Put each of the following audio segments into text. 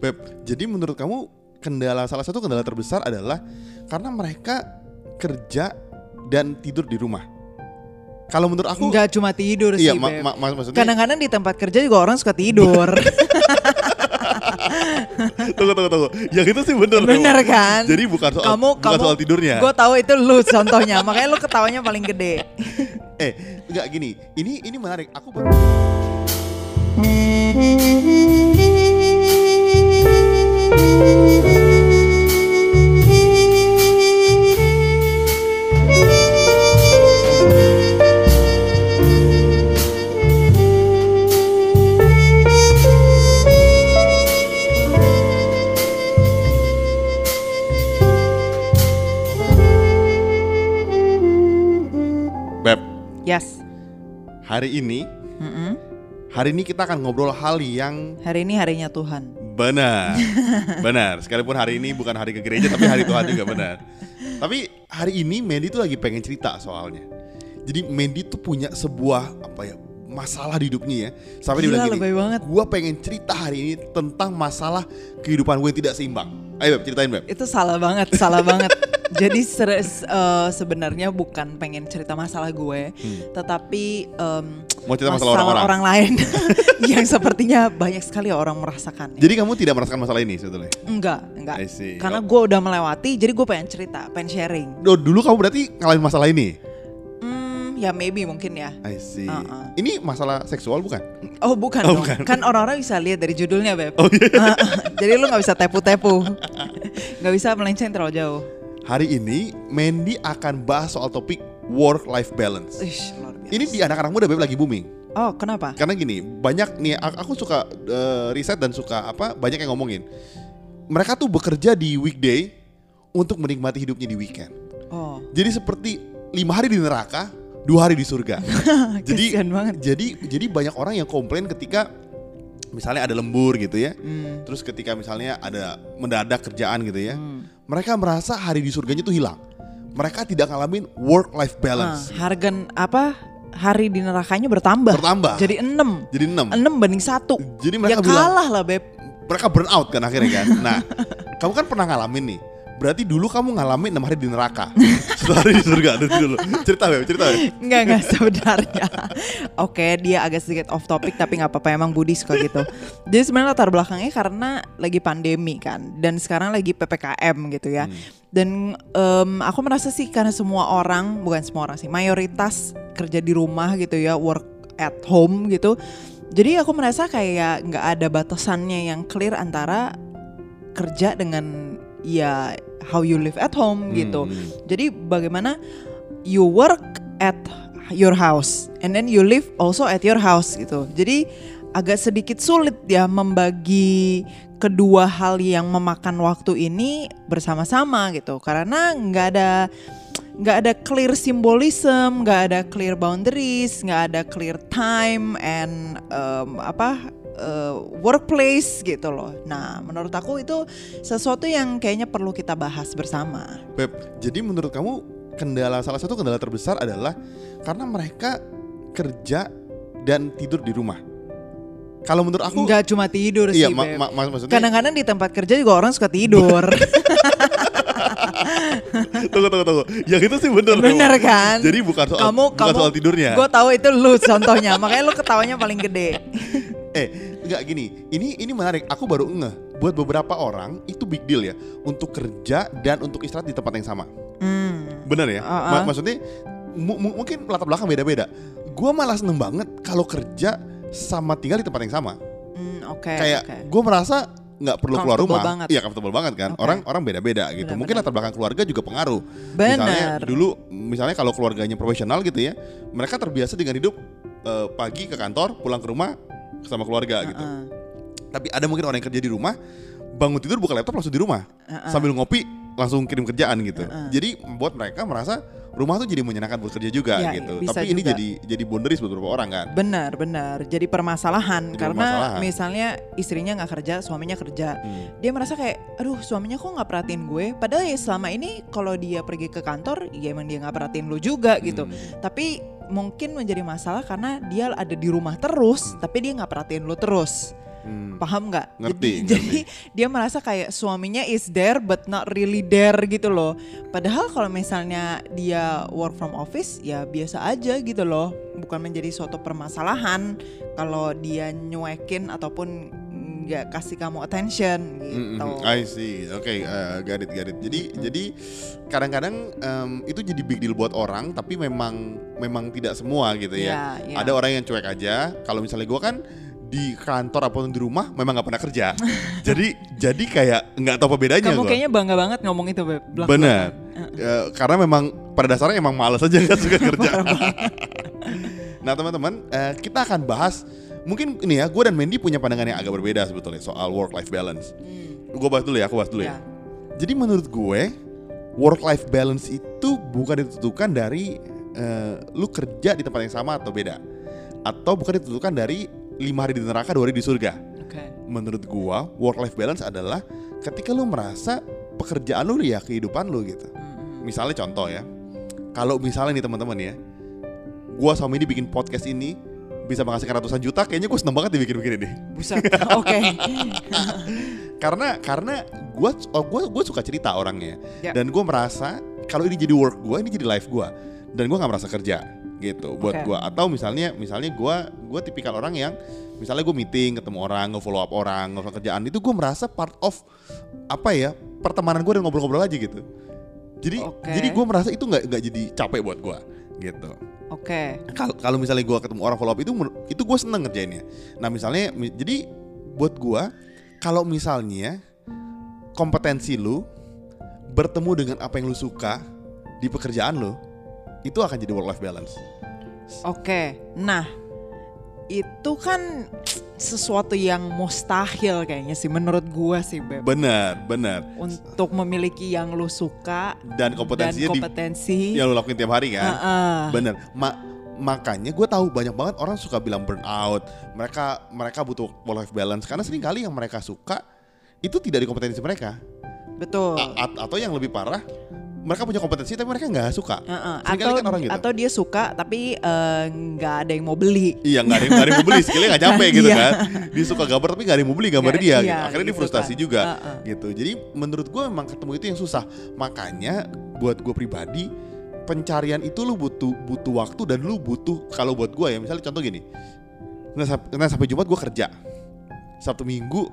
Beb, jadi menurut kamu kendala salah satu kendala terbesar adalah karena mereka kerja dan tidur di rumah. Kalau menurut aku Nggak cuma tidur iya sih, ma- ma- ma- maksudnya Kadang-kadang di tempat kerja juga orang suka tidur. tunggu tunggu tunggu. Yang itu sih bener. Bener Beb. kan? Jadi bukan soal kamu bukan kamu soal tidurnya. Gue tahu itu lu contohnya, makanya lu ketawanya paling gede. Eh, enggak gini. Ini ini menarik. Aku baru Beb, Yes. hari ini Mm-mm. hari ini kita akan ngobrol hal yang Hari ini harinya Tuhan. Benar, benar. Sekalipun hari ini bukan hari ke gereja, tapi hari Tuhan juga benar. Tapi hari ini Mandy tuh lagi pengen cerita soalnya. Jadi Mandy tuh punya sebuah apa ya masalah di hidupnya ya. Sampai dia Gila, bilang gini, banget. gue pengen cerita hari ini tentang masalah kehidupan gue yang tidak seimbang. Ayo Beb, ceritain Beb. Itu salah banget, salah banget. Jadi ser- s- eh, sebenarnya bukan pengen cerita masalah gue, tetapi em, Mau cerita masalah orang-orang. orang lain yang sepertinya banyak sekali orang merasakan. Jadi kamu tidak merasakan masalah ini sebetulnya? Enggak, enggak. Karena Oh. gue udah melewati, jadi gue pengen cerita, pengen sharing. Duh, dulu kamu berarti ngalamin masalah ini? Hmm, ya maybe mungkin ya. I see. Uh-uh. Ini masalah seksual bukan? Oh bukan Oh, dong. bukan. Kan orang-orang bisa lihat dari judulnya beb. Oh iya. Ah, Jadi lu nggak bisa tepu-tepu, nggak bisa melenceng terlalu jauh. Hari ini Mandy akan bahas soal topik work life balance. Ish, luar biasa. Ini di anak-anak muda Beb lagi booming. Oh kenapa? Karena gini, banyak nih aku suka eh, riset dan suka apa banyak yang ngomongin. Mereka tuh bekerja di weekday untuk menikmati hidupnya di weekend. Oh, Jadi seperti lima hari di neraka, dua hari di surga. jadi banget. jadi jadi banyak orang yang komplain ketika misalnya ada lembur gitu ya. Hmm, Terus ketika misalnya ada mendadak kerjaan gitu ya. hmm. Mereka merasa hari di surganya tuh hilang. Mereka tidak ngalamin work life balance. harga apa? Hari di nerakanya bertambah. Bertambah. Jadi enam, Jadi enam. enam banding satu. Jadi Ya mereka bilang kalah lah beb. mereka burn out kan akhirnya kan. Nah, kamu kan pernah ngalamin nih. Berarti dulu kamu ngalamin enam hari di neraka, satu hari di surga. Dulu cerita Beb, cerita Beb. Enggak, enggak sebenarnya. Oke, dia agak sedikit off topic tapi nggak apa-apa emang Budi suka gitu. Jadi sebenarnya latar belakangnya karena lagi pandemi kan dan sekarang lagi PPKM gitu ya. Dan em, aku merasa sih karena semua orang, bukan semua orang sih, mayoritas kerja di rumah gitu ya, work at home gitu. Jadi aku merasa kayak nggak ada batasannya yang clear antara kerja dengan ya how you live at home gitu. Hmm. Jadi bagaimana you work at your house and then you live also at your house gitu. Jadi agak sedikit sulit ya membagi kedua hal yang memakan waktu ini bersama-sama gitu. Karena nggak ada nggak ada clear symbolism, nggak ada clear boundaries, nggak ada clear time and um, apa uh, workplace gitu loh. Nah, menurut aku itu sesuatu yang kayaknya perlu kita bahas bersama. Beb, jadi menurut kamu kendala salah satu kendala terbesar adalah karena mereka kerja dan tidur di rumah. Kalau menurut aku Nggak cuma tidur iya sih, ma- Beb. ma- ma- maksudnya Kadang-kadang di tempat kerja juga orang suka tidur. tunggu tunggu tunggu. Yang itu sih bener. Bener kan? Jadi bukan soal kamu bukan kamu soal tidurnya. Gue tahu itu lu contohnya, makanya lu ketawanya paling gede. Eh, enggak gini. Ini ini menarik. Aku baru ngeh. Buat beberapa orang itu big deal ya untuk kerja dan untuk istirahat di tempat yang sama. Hmm. Bener ya? Uh-uh. Ma- maksudnya mu- mu- mungkin latar belakang beda-beda. Gua malah seneng banget kalau kerja sama tinggal di tempat yang sama. Hmm, Oke. Kayak oke. gue merasa nggak perlu keluar rumah. banget. Iya comfortable banget kan. Oke. Orang orang beda-beda gitu. Benar-benar. Mungkin latar belakang keluarga juga pengaruh. Misalnya Bener. dulu misalnya kalau keluarganya profesional gitu ya, mereka terbiasa dengan hidup eh, pagi ke kantor, pulang ke rumah sama keluarga gitu. Uh-uh. Tapi ada mungkin orang yang kerja di rumah, bangun tidur buka laptop langsung di rumah, Uh-uh. sambil ngopi langsung kirim kerjaan gitu. Uh-uh. Jadi membuat mereka merasa rumah tuh jadi menyenangkan buat kerja juga Ya, gitu. Tapi ini juga. jadi jadi boundaries buat beberapa orang kan. Benar, benar. Jadi permasalahan Jadi karena permasalahan. misalnya istrinya nggak kerja, suaminya kerja. Hmm. Dia merasa kayak, aduh suaminya kok nggak perhatiin gue. Padahal ya selama ini kalau dia pergi ke kantor, ya emang dia nggak perhatiin lu juga gitu. Hmm. Tapi mungkin menjadi masalah karena dia ada di rumah terus, tapi dia nggak perhatiin lu terus. Paham nggak? Ngerti, Jadi, ngerti. jadi dia merasa kayak suaminya is there but not really there gitu loh. Padahal kalau misalnya dia work from office ya biasa aja gitu loh. Bukan menjadi suatu permasalahan kalau dia nyuekin ataupun nggak kasih kamu attention gitu. Mm-mm, I see. Oke, eh, got it, got it. Jadi jadi kadang-kadang em, itu jadi big deal buat orang, tapi memang memang tidak semua gitu ya. Iya, iya. Ada orang yang cuek aja. Kalau misalnya gua kan di kantor ataupun di rumah memang nggak pernah kerja. jadi jadi kayak nggak tahu apa bedanya Kamu gua. kayaknya bangga banget ngomong itu, Beb. Belak-belakan. Benar. Eh, karena memang pada dasarnya emang males aja nggak suka kerja. nah teman-teman, eh, kita akan bahas mungkin ini ya, gue dan Mandy punya pandangan yang agak berbeda sebetulnya soal work life balance. Gue bahas dulu ya, aku bahas dulu ya. Ya. Jadi menurut gue work life balance itu bukan ditentukan dari eh, lu kerja di tempat yang sama atau beda, atau bukan ditentukan dari lima hari di neraka dua hari di surga. Oke. Menurut gua work life balance adalah ketika lu merasa pekerjaan lu ya kehidupan lu gitu. Misalnya contoh ya, kalau misalnya nih teman-teman ya, gua sama ini bikin podcast ini bisa menghasilkan ratusan juta, kayaknya gue seneng banget dibikin-bikin ini. Buset. Oke. Karena karena gua oh, gua gua suka cerita orangnya Ya. dan gua merasa kalau ini jadi work gua, ini jadi life gua dan gua nggak merasa kerja gitu buat Oke. gua atau misalnya misalnya gua gua tipikal orang yang misalnya gue meeting ketemu orang nge-follow up orang ngobrol kerjaan itu gue merasa part of apa ya pertemanan gue dan ngobrol-ngobrol aja gitu jadi Oke. jadi gue merasa itu nggak nggak jadi capek buat gua gitu Oke. kalau kalau misalnya gua ketemu orang follow up itu itu gue seneng ngerjainnya. Nah misalnya mi- jadi buat gua kalau misalnya kompetensi lu bertemu dengan apa yang lu suka di pekerjaan lu itu akan jadi work life balance. Oke, nah itu kan sesuatu yang mustahil kayaknya sih menurut gua sih Beb. benar benar Untuk memiliki yang lu suka dan kompetensinya dan di kompetensi. yang lu lakuin tiap hari kan Heeh. bener Ma- makanya gue tahu banyak banget orang suka bilang burnout mereka mereka butuh work life balance karena sering kali yang mereka suka itu tidak di kompetensi mereka Betul. A- atau yang lebih parah mereka punya kompetensi tapi mereka nggak suka Heeh. Seringkali Atau kan orang gitu. atau dia suka tapi eh, nggak ada yang mau beli. Iya nggak ada, yang- ada yang mau beli, skillnya nggak nyampe gitu Iya. kan. Dia suka gambar tapi nggak ada yang mau beli gambar dia. iya, gitu. Akhirnya dia gitu frustasi kan. juga Heeh. gitu. Jadi menurut gue memang ketemu itu yang susah. Makanya buat gue pribadi pencarian itu lu butuh butuh waktu dan lu butuh kalau buat gue ya misalnya contoh gini. Nah, sampai Jumat gue kerja. Sabtu Minggu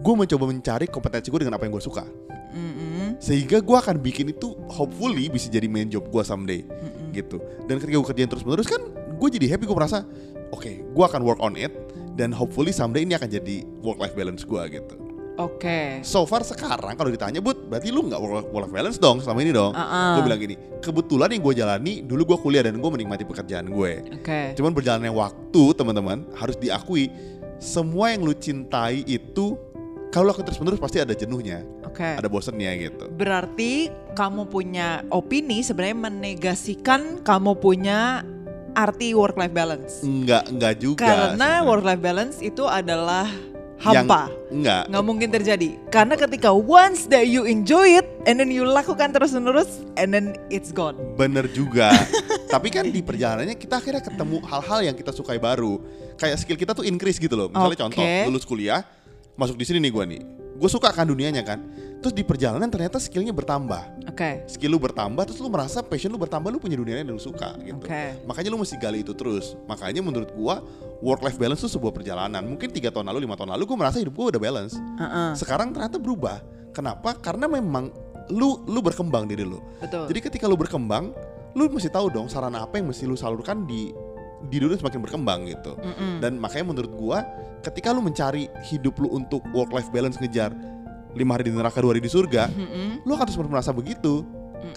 gue mencoba mencari kompetensi gue dengan apa yang gue suka. Mm-mm. Sehingga gue akan bikin itu hopefully bisa jadi main job gue someday gitu. Dan ketika gue kerjain terus menerus kan gue jadi happy gue merasa oke gue akan work on it dan hopefully someday ini akan jadi work life balance gue gitu. Oke. So far sekarang kalau ditanya but berarti lu nggak work life balance dong selama ini dong. Uh-uh. Gue bilang gini kebetulan yang gue jalani dulu gue kuliah dan gue menikmati pekerjaan gue. Oke. Cuman berjalannya waktu teman-teman harus diakui semua yang lu cintai itu kalau lakukan terus menerus pasti ada jenuhnya, Oke. ada bosennya gitu. Berarti kamu punya opini sebenarnya menegasikan kamu punya arti work life balance. Enggak, enggak juga. Karena work life balance itu adalah Yang- hampa. enggak. nggak mungkin terjadi karena ketika once that you enjoy it and then you lakukan terus menerus and then it's gone Bener juga. Tapi kan di perjalanannya kita akhirnya ketemu hal-hal yang kita sukai baru. Kayak skill kita tuh increase gitu loh. Misalnya Oke. contoh, lulus kuliah, masuk di sini nih gue nih. Gue suka kan dunianya kan. Terus di perjalanan ternyata skillnya bertambah. oke Skill lu bertambah, terus lu merasa passion lu bertambah, lu punya dunianya dan lu suka gitu. Oke. Makanya lu mesti gali itu terus. Makanya menurut gua work life balance itu sebuah perjalanan. Mungkin tiga tahun lalu, lima tahun lalu gue merasa hidup gue udah balance. Heeh. Sekarang ternyata berubah. Kenapa? Karena memang lu lu berkembang diri lu. betul Jadi ketika lu berkembang, lu mesti tahu dong sarana apa yang mesti lu salurkan di di dunia semakin berkembang gitu. Mm-mm. Dan makanya menurut gua, ketika lu mencari hidup lu untuk work life balance ngejar lima hari di neraka dua hari di surga, Mm-mm. lu akan terus merasa begitu.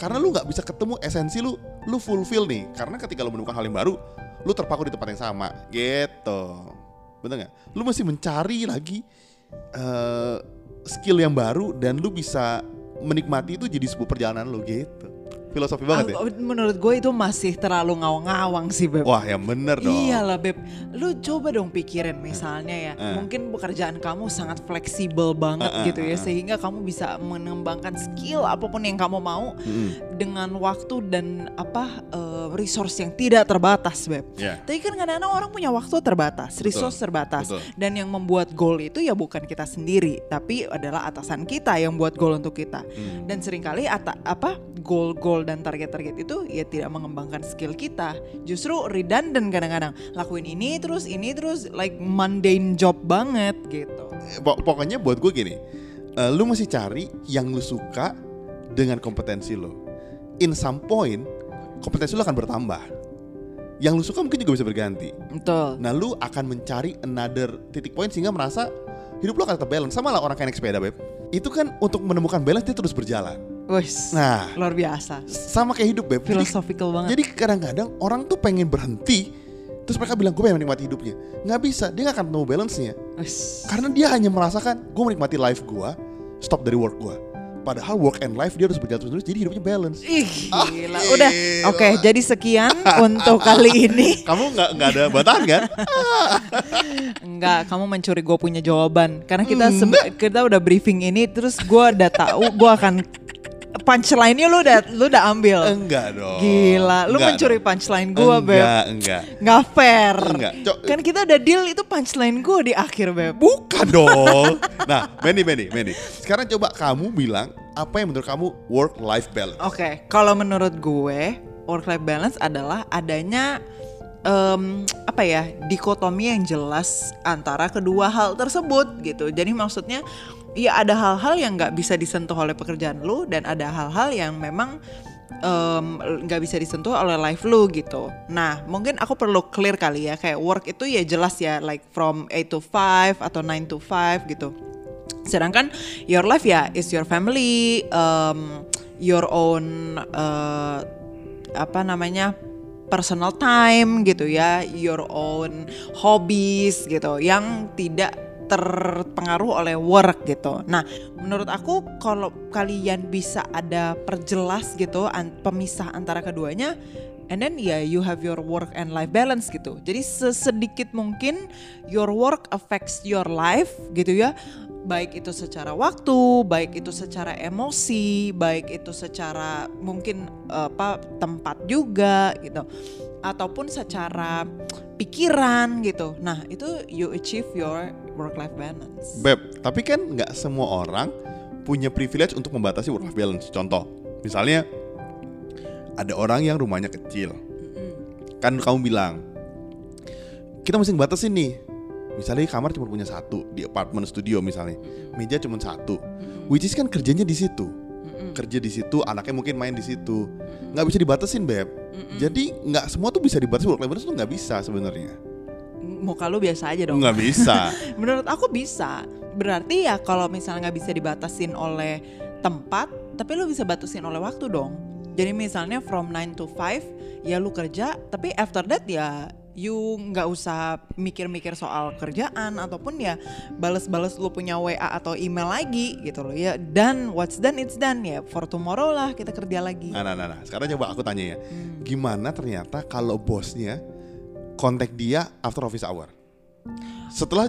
Karena lu nggak bisa ketemu esensi lu, lu fulfill nih. Karena ketika lu menemukan hal yang baru, lu terpaku di tempat yang sama, gitu. Bener nggak? Lu mesti mencari lagi eh, skill yang baru dan lu bisa menikmati itu jadi sebuah perjalanan lu gitu. Filosofi banget ya. Ah, Menurut gue itu masih terlalu ngawang-ngawang sih beb. Wah, yang bener dong. Iyalah beb, lu coba dong pikirin misalnya ya, Eh. mungkin pekerjaan kamu sangat fleksibel banget Eh, eh, gitu ya, eh. sehingga kamu bisa mengembangkan skill apa pun yang kamu mau Mm-mm. dengan waktu dan apa eh, resource yang tidak terbatas beb. Ya. Tapi kan kadang-kadang orang punya waktu terbatas, resource terbatas, betul. dan yang membuat goal itu ya bukan kita sendiri, tapi adalah atasan kita yang buat goal untuk kita. Hmm. Dan sering kali ata, apa goal-goal dan target-target itu ya tidak mengembangkan skill kita. Justru redundant kadang-kadang. Lakuin ini terus ini terus like mundane job banget gitu. Pok- Pokoknya buat gue gini, eh, lu mesti cari yang lu suka dengan kompetensi lo. In some point, kompetensi lu akan bertambah. Yang lu suka mungkin juga bisa berganti. Betul. Nah, lu akan mencari another titik point sehingga merasa hidup lu akan tetap balance. Sama lah orang kayak naik sepeda, Beb. Itu kan untuk menemukan balance dia terus berjalan. Wes. Nah, luar biasa. sama kayak hidup, Beb. Jadi, Philosophical banget. jadi kadang-kadang orang tuh pengen berhenti, terus mereka bilang gue pengen menikmati hidupnya. Nggak bisa, dia nggak akan ketemu balance-nya. Wes. Karena dia hanya merasakan gue menikmati life gue, stop dari work gue. Padahal work and life dia harus berjalan terus, jadi hidupnya balance. Ih, Ah, gila. Udah. Oke, jadi sekian untuk kali ini. Kamu nggak nggak ada batahan kan? Enggak, kamu mencuri gue punya jawaban. Karena kita sebe- kita udah briefing ini, terus gue udah tahu gue akan punchline-nya lu udah lu udah ambil. Enggak dong. Gila, lu Enggak mencuri punchline gue, Beb. Enggak, enggak. Nggak fair. Enggak, Cok. Kan kita udah deal itu punchline gue di akhir, Beb. Bukan dong. Nah, Mandy, Mandy, Mandy. Sekarang coba kamu bilang apa yang menurut kamu work life balance? Oke, kalau menurut gue work life balance adalah adanya em, apa ya dikotomi yang jelas antara kedua hal tersebut gitu. Jadi maksudnya ya ada hal-hal yang nggak bisa disentuh oleh pekerjaan lu dan ada hal-hal yang memang em, nggak bisa disentuh oleh life lu gitu. Nah mungkin aku perlu clear kali ya kayak work itu ya jelas ya like from 8 to 5 atau 9 to 5 gitu. Sedangkan your life ya is your family, um, your own uh, apa namanya personal time gitu ya, your own hobbies gitu yang tidak terpengaruh oleh work gitu. Nah, menurut aku kalau kalian bisa ada perjelas gitu an- pemisah antara keduanya and then ya you have your work and life balance gitu. Jadi sesedikit mungkin your work affects your life gitu ya. Baik itu secara waktu, baik itu secara emosi, baik itu secara mungkin apa tempat juga gitu. Ataupun secara pikiran gitu. Nah, itu you achieve your work life balance. Beb, tapi kan nggak semua orang punya privilege untuk membatasi work life balance. Contoh, misalnya ada orang yang rumahnya kecil. Kan kamu bilang, kita mesti ngebatasin nih. Misalnya kamar cuma punya satu di apartemen studio misalnya, meja cuma satu. Which is kan kerjanya di situ. Kerja di situ, anaknya mungkin main di situ. Nggak bisa dibatasin, Beb. Jadi nggak semua tuh bisa dibatasi work life balance tuh nggak bisa sebenarnya. Muka lu biasa aja dong. Nggak bisa. Menurut aku bisa. Berarti ya kalau misalnya nggak bisa dibatasin oleh tempat, tapi lu bisa batasin oleh waktu dong. Jadi misalnya from 9 to 5 ya lu kerja, tapi after that ya you nggak usah mikir-mikir soal kerjaan ataupun ya bales-bales lu punya WA atau email lagi gitu loh ya. Dan what's done it's done ya. For tomorrow lah kita kerja lagi. Nah, nah, nah, nah. Sekarang coba aku tanya ya, gimana ternyata kalau bosnya kontak dia after office hour? Setelah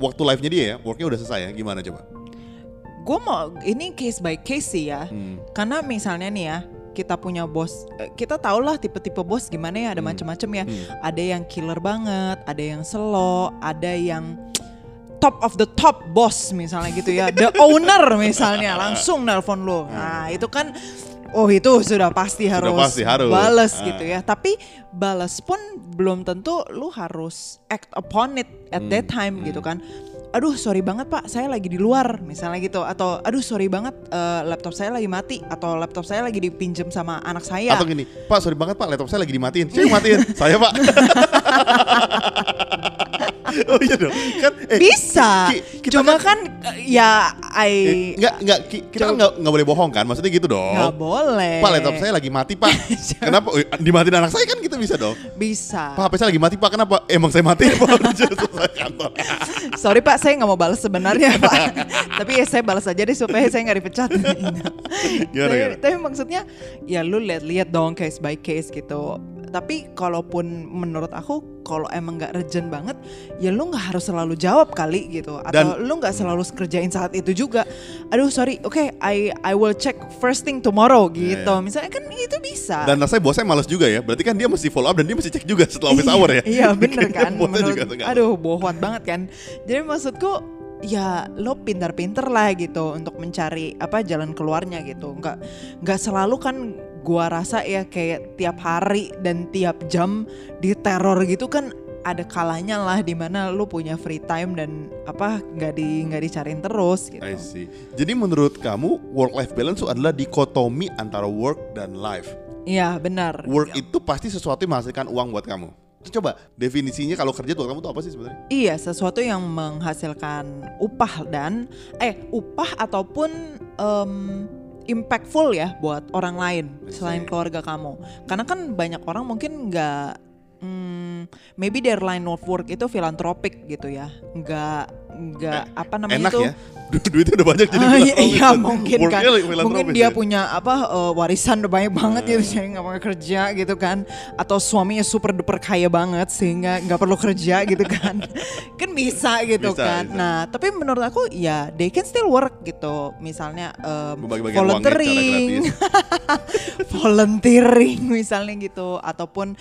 waktu live-nya dia ya, worknya udah selesai ya, gimana coba? Gue mau ini case by case sih ya. Hmm. Karena misalnya nih ya, kita punya bos, eh, kita tau lah tipe-tipe bos gimana ya, ada Hmm. macam-macam ya. Hmm. Ada yang killer banget, ada yang slow, ada yang top of the top boss misalnya gitu ya. The owner misalnya langsung nelpon lo. Nah, itu kan Oh itu sudah pasti harus, pasti harus. bales Ah. gitu ya. Tapi bales pun belum tentu lu harus act upon it at that Hmm, time gitu kan. Aduh sorry banget pak, saya lagi di luar misalnya gitu. Atau aduh sorry banget eh, laptop saya lagi mati. Atau laptop saya lagi dipinjam sama anak saya. Atau gini, Pak sorry banget Pak, laptop saya lagi dimatiin. Yang matiin? saya Pak. oh iya dong. Kan eh, Bisa. Ki- kita Cuma kan, eh, ya I eh, enggak enggak Ki, kita kan enggak enggak boleh bohong kan? Maksudnya gitu dong. nggak boleh. Pak laptop saya lagi mati pak Kenapa? Oh, Dimatiin anak saya kan kita bisa dong bisa. Pak HP saya lagi mati pak Kenapa? Emang saya mati pak selesai kantor Sorry Pak, saya nggak mau balas sebenarnya Pak. tapi ya saya balas aja deh supaya saya nggak dipecat. Gimana, tapi, gimana? tapi maksudnya ya lu lihat-lihat dong case by case gitu. Tapi kalaupun menurut aku kalau emang nggak urgent banget, ya lu nggak harus selalu jawab kali gitu. Atau Dan- lu nggak selalu kerjain saat itu juga. Aduh sorry, oke I I will check first thing tomorrow Iya, gitu. iya. Misalnya kan itu bisa. Dan rasanya bosnya males juga ya Berarti kan dia mesti follow up Dan dia mesti cek juga setelah office hour ya Iya bener kan. Menurut, juga aduh bohong banget kan. Jadi maksudku ya lo pintar-pintar lah gitu untuk mencari apa jalan keluarnya gitu. Nggak nggak selalu kan gua rasa ya kayak tiap hari dan tiap jam diteror gitu kan ada kalanya lah di mana lu punya free time dan apa nggak di nggak dicariin terus gitu. I see Jadi menurut kamu Work life balance itu adalah dikotomi Antara work dan life Iya benar. Work itu pasti sesuatu yang menghasilkan uang buat kamu Coba definisinya kalau kerja buat kamu tuh apa sih sebenarnya? Iya, sesuatu yang menghasilkan upah dan eh upah ataupun em, impactful ya buat orang lain selain keluarga kamu. Karena kan banyak orang mungkin nggak hmm, maybe their line of work itu filantropik gitu ya. Nggak nggak apa namanya Enak itu? ya? Du- Duitnya udah banyak jadi Ah, iya, filantropis. iya mungkin kan. Mungkin dia ya. punya apa eh, warisan udah banyak banget gitu jadi nggak mau kerja gitu kan. Atau suaminya super duper kaya banget sehingga nggak perlu kerja gitu kan. Kan bisa gitu Bisa, kan. bisa. nah tapi menurut aku ya they can still work gitu. Misalnya secara volunteering. volunteering misalnya gitu. Ataupun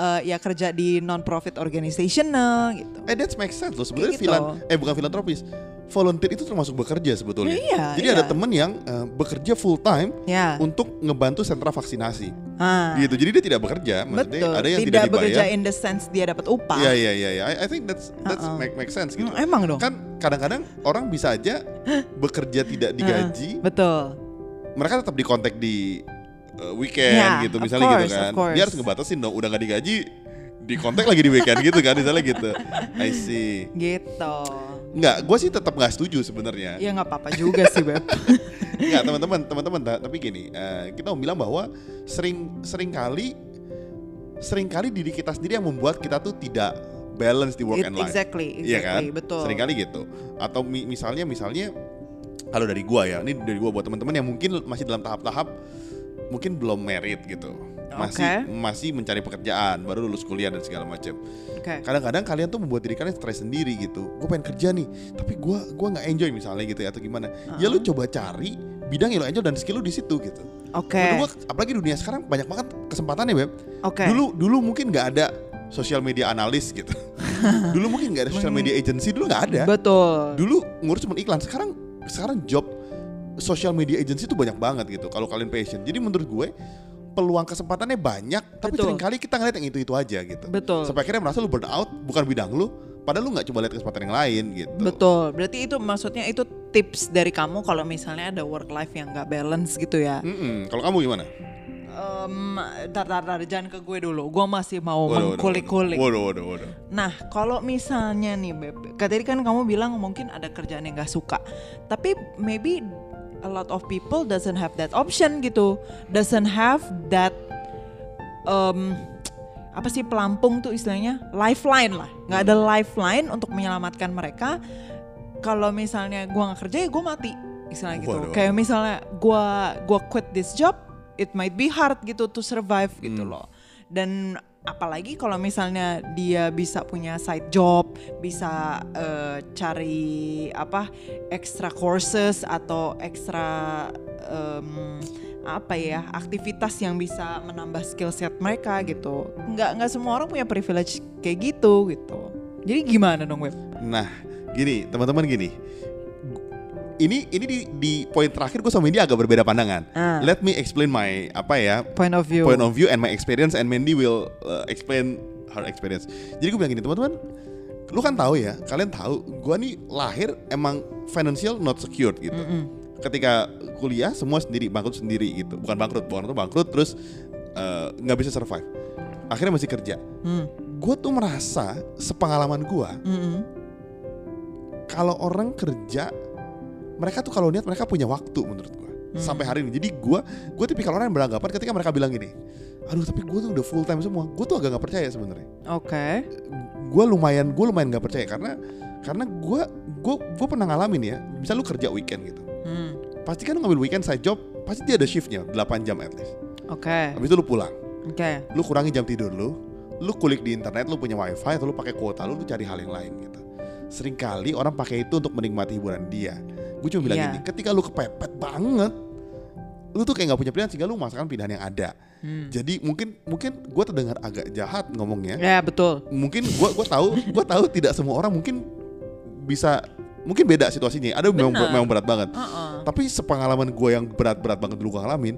eh, ya kerja di non profit organizational gitu Eh that makes sense loh sebenarnya gitu. filan eh bukan filantropis. Volunteer itu termasuk bekerja sebetulnya. Iya, Jadi iya. ada temen yang eh, bekerja full time ya untuk ngebantu sentra vaksinasi. ah, Gitu. Jadi dia tidak bekerja, maksudnya betul ada yang tidak, tidak, bekerja in the sense dia dapat upah Iya iya iya iya. I, I think that's that's Uh-uh. make make sense gitu. Hmm, emang dong Kan kadang-kadang orang bisa aja bekerja tidak digaji, betul mereka tetap dikontak di uh, weekend Ya, gitu misalnya course, gitu kan. Dia harus ngebatasin dong, udah nggak digaji dikontak lagi di weekend gitu kan misalnya gitu. I see. gitu Enggak, gue sih tetap nggak setuju sebenarnya. ya nggak apa-apa juga sih beb Enggak teman-teman, teman-teman. ta- Tapi gini, eh, kita mau bilang bahwa sering sering kali sering kali diri kita sendiri yang membuat kita tuh tidak balance di work It- and life. exactly Iya kan? exactly betul Sering kali gitu. Atau mi- misalnya misalnya kalau dari gua ya, ini dari gua buat teman-teman yang mungkin masih dalam tahap-tahap mungkin belum merit gitu. Masih Oke. masih mencari pekerjaan, baru lulus kuliah dan segala macam. oke Kadang-kadang kalian tuh membuat diri kalian stres sendiri gitu. Gue pengen kerja nih, tapi gua gua nggak enjoy misalnya gitu ya atau gimana. Ya lu coba cari bidang yang lo enjoy dan skill lu di situ gitu. oke Menurut gua apalagi dunia sekarang banyak banget kesempatannya, Beb. oke Dulu dulu mungkin nggak ada social media analis gitu. dulu mungkin nggak ada social media agency, dulu nggak ada. betul Dulu ngurus cuma iklan. Sekarang sekarang job social media agency itu banyak banget gitu kalau kalian passion. Jadi menurut gue peluang kesempatannya banyak, tapi Betul. sering kali kita ngeliat yang itu-itu aja gitu. betul Sampai akhirnya merasa lu burn out bukan bidang lu, padahal lu nggak coba lihat kesempatan yang lain gitu. betul berarti itu maksudnya itu tips dari kamu kalau misalnya ada work life yang nggak balance gitu ya Mm-mm. Kalau kamu gimana? Em, tar, tar, tar, jangan ke gue dulu gue masih mau waduh, mengkulik-kulik Waduh, waduh, waduh. Nah, kalau misalnya nih, Beb, tadi kan kamu bilang mungkin ada kerjaan yang gak suka, tapi maybe a lot of people doesn't have that option gitu, doesn't have that um, apa sih pelampung tuh istilahnya lifeline lah, nggak ada lifeline untuk menyelamatkan mereka. Kalau misalnya gua nggak kerja ya gue mati, istilahnya gitu. Waduh. Kayak misalnya gua gua quit this job, it might be hard gitu to survive gitu Hmm. loh. Dan apalagi kalau misalnya dia bisa punya side job, bisa eh, cari apa extra courses atau extra em, apa ya aktivitas yang bisa menambah skill set mereka gitu. Nggak nggak semua orang punya privilege kayak gitu gitu. Jadi gimana dong web? Nah, gini, teman-teman gini. Ini ini di, di poin terakhir gue sama ini agak berbeda pandangan. Ah. Let me explain my apa ya Point of view. point of view and my experience and Mandy will uh, explain her experience. Jadi gue bilang gini teman-teman, lu kan tahu ya, kalian tahu, gue nih lahir emang financial not secured gitu. Ketika kuliah semua sendiri, bangkrut sendiri gitu, bukan bangkrut, bukan itu bangkrut terus uh, nggak bisa survive. akhirnya masih kerja. Hmm. Gue tuh merasa sepengalaman gue Mm-mm. kalau orang kerja mereka tuh kalau niat mereka punya waktu menurut gue Hmm. sampai hari ini. Jadi gue gue tipikal orang yang beranggapan ketika mereka bilang gini, aduh tapi gue tuh udah full time semua, gue tuh agak nggak percaya sebenarnya. Oke. Gue lumayan gue lumayan nggak percaya karena karena gue gue gue pernah ngalamin ya, misal lu kerja weekend gitu, Hmm. pasti kan lu ngambil weekend side job, pasti dia ada shiftnya 8 jam at least. Oke. Habis itu lu pulang, Oke. lu kurangi jam tidur lu, lu kulik di internet, lu punya wifi atau lu pakai kuota lu, lu cari hal yang lain gitu. Seringkali orang pakai itu untuk menikmati hiburan dia. Gue cuma bilang Iya. gini, ketika lu kepepet banget, lu tuh kayak nggak punya pilihan sehingga lu masakan pilihan yang ada. Hmm. Jadi mungkin mungkin gue terdengar agak jahat ngomongnya. Ya betul. Mungkin gue gua tahu gue tahu tidak semua orang mungkin bisa mungkin beda situasinya. Ada memang, memang berat banget. Uh-uh. Tapi sepengalaman gue yang berat-berat banget dulu gue ngalamin,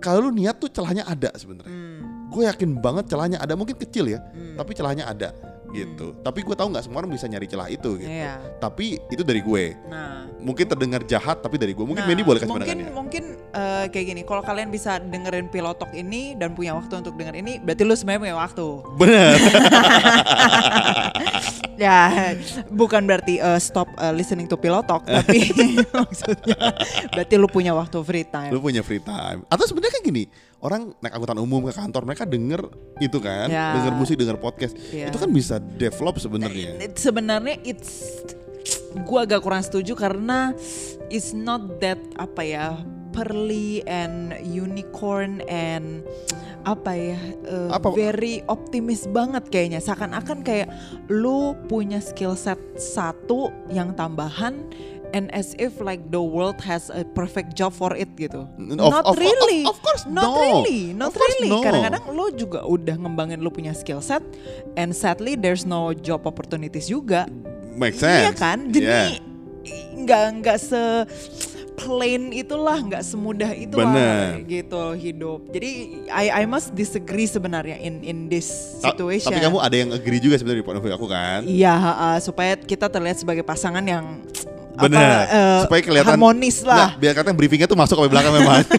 kalau lu niat tuh celahnya ada sebenarnya. Hmm. Gue yakin banget celahnya ada, mungkin kecil ya, Hmm. tapi celahnya ada gitu. Tapi gue tahu nggak semua orang bisa nyari celah itu gitu. Iya. Tapi itu dari gue. Nah. Mungkin terdengar jahat tapi dari gue. Mungkin Nah, Mandy boleh kasih mungkin pandangannya. mungkin eh, kayak gini kalau kalian bisa dengerin pilotok ini dan punya waktu untuk denger ini berarti lu sebenarnya punya waktu Bener. ya bukan berarti eh, stop eh, listening to pilotok tapi maksudnya berarti lu punya waktu free time lu punya free time. Atau sebenarnya kayak gini, orang naik angkutan umum ke kantor mereka denger itu kan, Ya. denger musik, denger podcast. Ya. Itu kan bisa develop sebenarnya. It- sebenarnya it's gua agak kurang setuju karena it's not that apa ya pearly and unicorn and apa ya uh, Apa? very optimis banget kayaknya seakan-akan kayak lu punya skill set satu yang tambahan and as if like the world has a perfect job for it gitu. Of- not of- really. of- of course not no. really, not Of really. no. Kadang-kadang lo juga udah ngembangin lo punya skill set and sadly there's no job opportunities juga. Make sense. Iya kan? Jadi Yeah. nggak nggak se plain itulah, nggak semudah itulah Bener. gitu hidup. Jadi I I must disagree sebenarnya in in this Ta- situation. Tapi kamu ada yang agree juga sebenarnya di point of view aku kan? Iya, ha-ha, supaya kita terlihat sebagai pasangan yang Bener. apa, eh, Supaya kelihatan harmonis lah. Nah, biar katanya briefingnya tuh masuk ke belakang memang.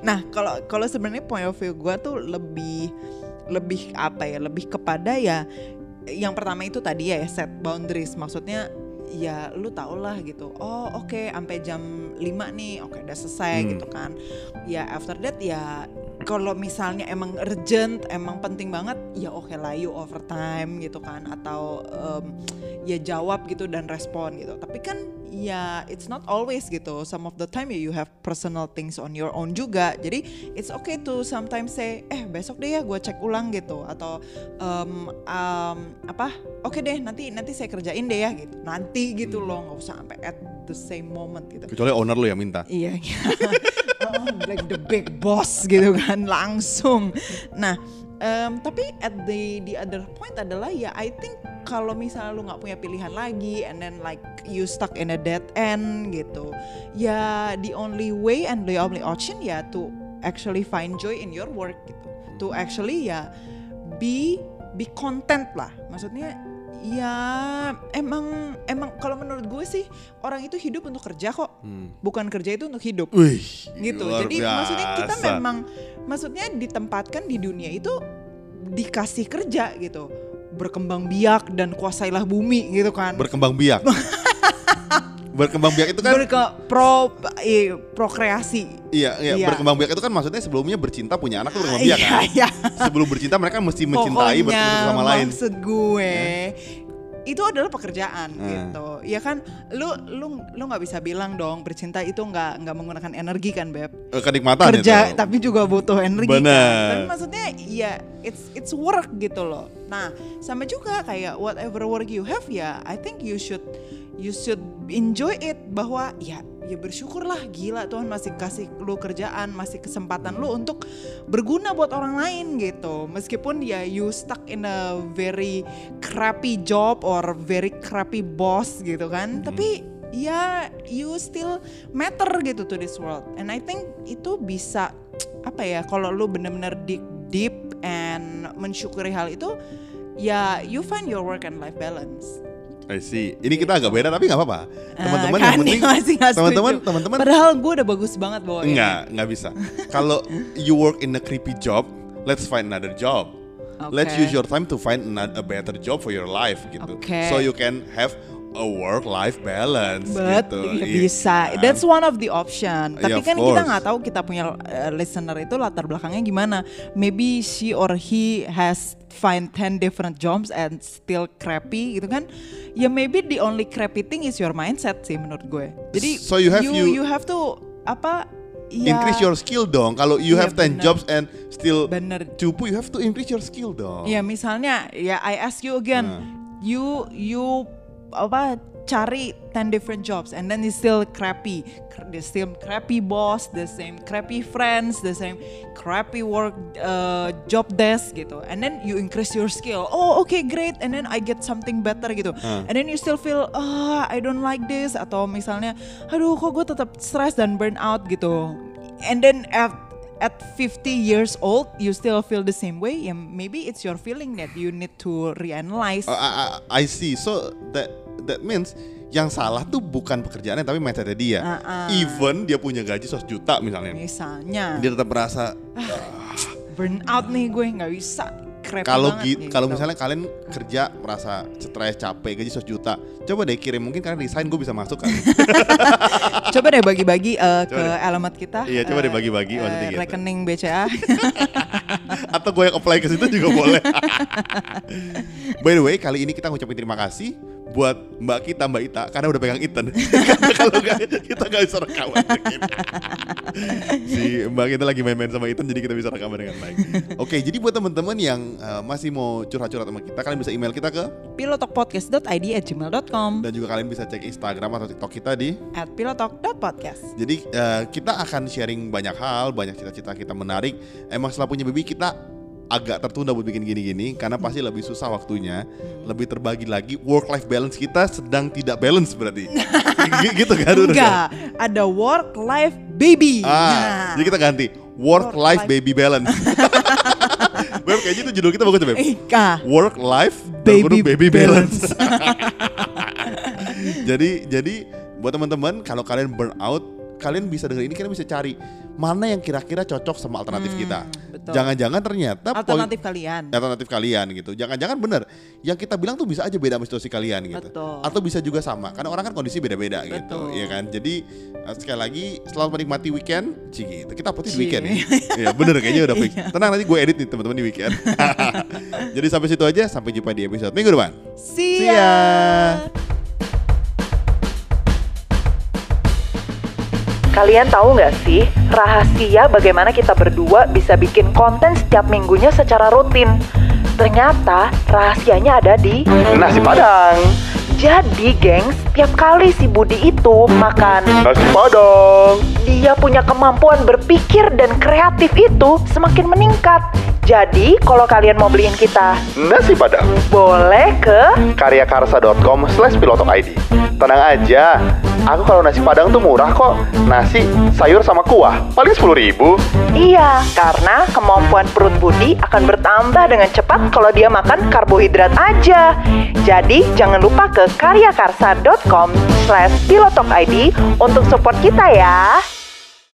Nah, kalau kalau sebenarnya point of view gue tuh lebih lebih apa ya? Lebih kepada ya yang pertama itu tadi ya set boundaries. Maksudnya ya lu tau lah gitu. Oh, oke sampai jam 5 nih. Oke, udah selesai Hmm. gitu kan. Ya after that ya kalau misalnya emang urgent, emang penting banget, ya oke lah you overtime gitu kan atau em, ya jawab gitu dan respon gitu. Tapi kan ya it's not always gitu. Some of the time ya you have personal things on your own juga. Jadi it's okay to sometimes say, eh besok deh ya gue cek ulang gitu atau em, em, apa? Oke deh nanti nanti saya kerjain deh ya gitu. Nanti gitu loh nggak usah sampai at the same moment gitu. Kecuali owner lu yang minta. Iya, oh, like the big boss gitu kan langsung. Nah, em, tapi at the the other point adalah ya I think kalau misalnya lu nggak punya pilihan lagi and then like you stuck in a dead end gitu, ya the only way and the only option ya to actually find joy in your work gitu, to actually ya be be content lah, maksudnya ya emang emang kalau menurut gue sih orang itu hidup untuk kerja kok Hmm. bukan kerja itu untuk hidup Wih, gitu. luar Jadi maksudnya kita biasa. memang maksudnya ditempatkan di dunia itu dikasih kerja gitu. Berkembang biak dan kuasailah bumi gitu kan. berkembang biak. berkembang biak itu kan Berke pro eh, prokreasi. iya, iya, Iya. berkembang biak itu kan maksudnya sebelumnya bercinta punya anak tuh berkembang biak Iya, kan. iya. Sebelum bercinta mereka mesti mencintai Pokoknya bertemu sama lain. maksud gue itu adalah pekerjaan Hmm. gitu. Ya kan lu lu lu nggak bisa bilang dong bercinta itu nggak nggak menggunakan energi kan, Beb. Eh, kenikmatan kerja itu. tapi juga butuh energi Bener. kan. Tapi maksudnya ya it's it's work gitu loh. Nah, sama juga kayak whatever work you have ya I think you should you should enjoy it bahwa ya ya bersyukurlah gila Tuhan masih kasih lu kerjaan, masih kesempatan lu untuk berguna buat orang lain gitu. Meskipun ya you stuck in a very crappy job or very crappy boss gitu kan. Tapi ya you still matter gitu to this world and I think itu bisa apa ya kalau lu bener-bener dig deep and mensyukuri hal itu ya you find your work and life balance I see. Ini kita agak beda tapi nggak apa-apa. Teman-teman Ah, yang kan penting masih nggak teman-teman teman-teman Padahal gue udah bagus banget bawa ini. Enggak, nggak bisa. Kalau you work in a creepy job, let's find another job. Let's Oke. use your time to find another, a better job for your life gitu. Oke. So you can have a work-life balance But gitu. ya Iya bisa, kan? that's one of the option. Yeah, Tapi of kan kita course. nggak tahu kita punya uh, listener itu latar belakangnya gimana. Maybe she or he has find 10 different jobs and still crappy gitu kan. Ya maybe the only crappy thing is your mindset sih menurut gue. Jadi So you have you, you- you have to apa? Ya, increase your skill dong. Kalau you Iya, have 10 bener. jobs and still Bener. cupu, you have to increase your skill dong. Ya misalnya ya I ask you again, Nah. you you apa cari 10 different jobs and then you still crappy, Cr- the same crappy boss, the same crappy friends, the same crappy work uh, job desk gitu. And then you increase your skill. Oh okay great, and then I get something better gitu. Uh. And then you still feel ah I don't like this atau misalnya aduh kok gue tetap stress dan burn out gitu. And then at at 50 years old you still feel the same way ya maybe it's your feeling that you need to reanalyze Uh, I, I- I see. So that that means yang salah tuh bukan pekerjaannya tapi mindsetnya dia. Uh-uh. Even dia punya gaji 100 juta misalnya, misalnya dia tetap merasa burn out nih gue nggak bisa kalau gitu, kalau misalnya kalian kerja merasa stres capek gaji 100 juta, coba deh kirim mungkin kalian resign gue bisa masuk kan. coba deh bagi-bagi uh, ke deh. alamat kita Iya, coba deh uh, bagi-bagi, uh, maksudnya gitu. rekening BCA Atau gue yang apply ke situ juga boleh. By the way, kali ini kita ngucapin terima kasih buat mbak kita mbak Ita karena udah pegang Ethan. Karena kalau nggak kita nggak bisa rekaman. si mbak kita lagi main-main sama Ethan jadi kita bisa rekaman dengan baik. Oke, jadi buat teman-teman yang uh, masih mau curhat-curhat sama kita, kalian bisa email kita ke pilotokpodcast.id at gmail.com dan juga kalian bisa cek Instagram atau TikTok kita di at pilotok.podcast Jadi eh, kita akan sharing banyak hal, banyak cita-cita kita menarik. Emang setelah punya baby kita agak tertunda buat bikin gini-gini karena pasti lebih susah waktunya, lebih terbagi lagi. Work life balance kita sedang tidak balance berarti. G- gitu kan? enggak ada work life baby Ah, Nah. jadi kita ganti work, Work life, life- baby balance. Beb, kayaknya itu judul kita bagus Beb. Ika Work life Baby baby, balance. balance. jadi jadi buat teman-teman kalau kalian burn out, kalian bisa dengar ini kalian bisa cari mana yang kira-kira cocok sama alternatif kita. Betul. Jangan-jangan ternyata poin- alternatif kalian alternatif kalian gitu. Jangan-jangan bener yang kita bilang tuh bisa aja beda sama situasi kalian gitu. Betul. Atau bisa juga sama karena orang kan kondisi beda-beda gitu, ya kan. Jadi eh, sekali lagi selamat menikmati weekend. Cie gitu. Kita upload di weekend ya. Iya, bener kayaknya udah fix. Tenang nanti gue edit nih teman-teman di weekend. Jadi sampai situ aja, sampai jumpa di episode minggu depan. see See ya. Kalian tahu nggak sih rahasia bagaimana kita berdua bisa bikin konten setiap minggunya secara rutin? Ternyata rahasianya ada di nasi padang. Jadi, gengs, tiap kali si Budi itu makan nasi padang, dia punya kemampuan berpikir dan kreatif itu semakin meningkat. Jadi, kalau kalian mau beliin kita Nasi Padang boleh ke karyakarsa.com slash ID Tenang aja, aku kalau nasi padang tuh murah kok Nasi, sayur sama kuah, paling 10 ribu Iya, karena kemampuan perut Budi akan bertambah dengan cepat kalau dia makan karbohidrat aja. Jadi, jangan lupa ke karyakarsa.com slash pilotokid untuk support kita ya.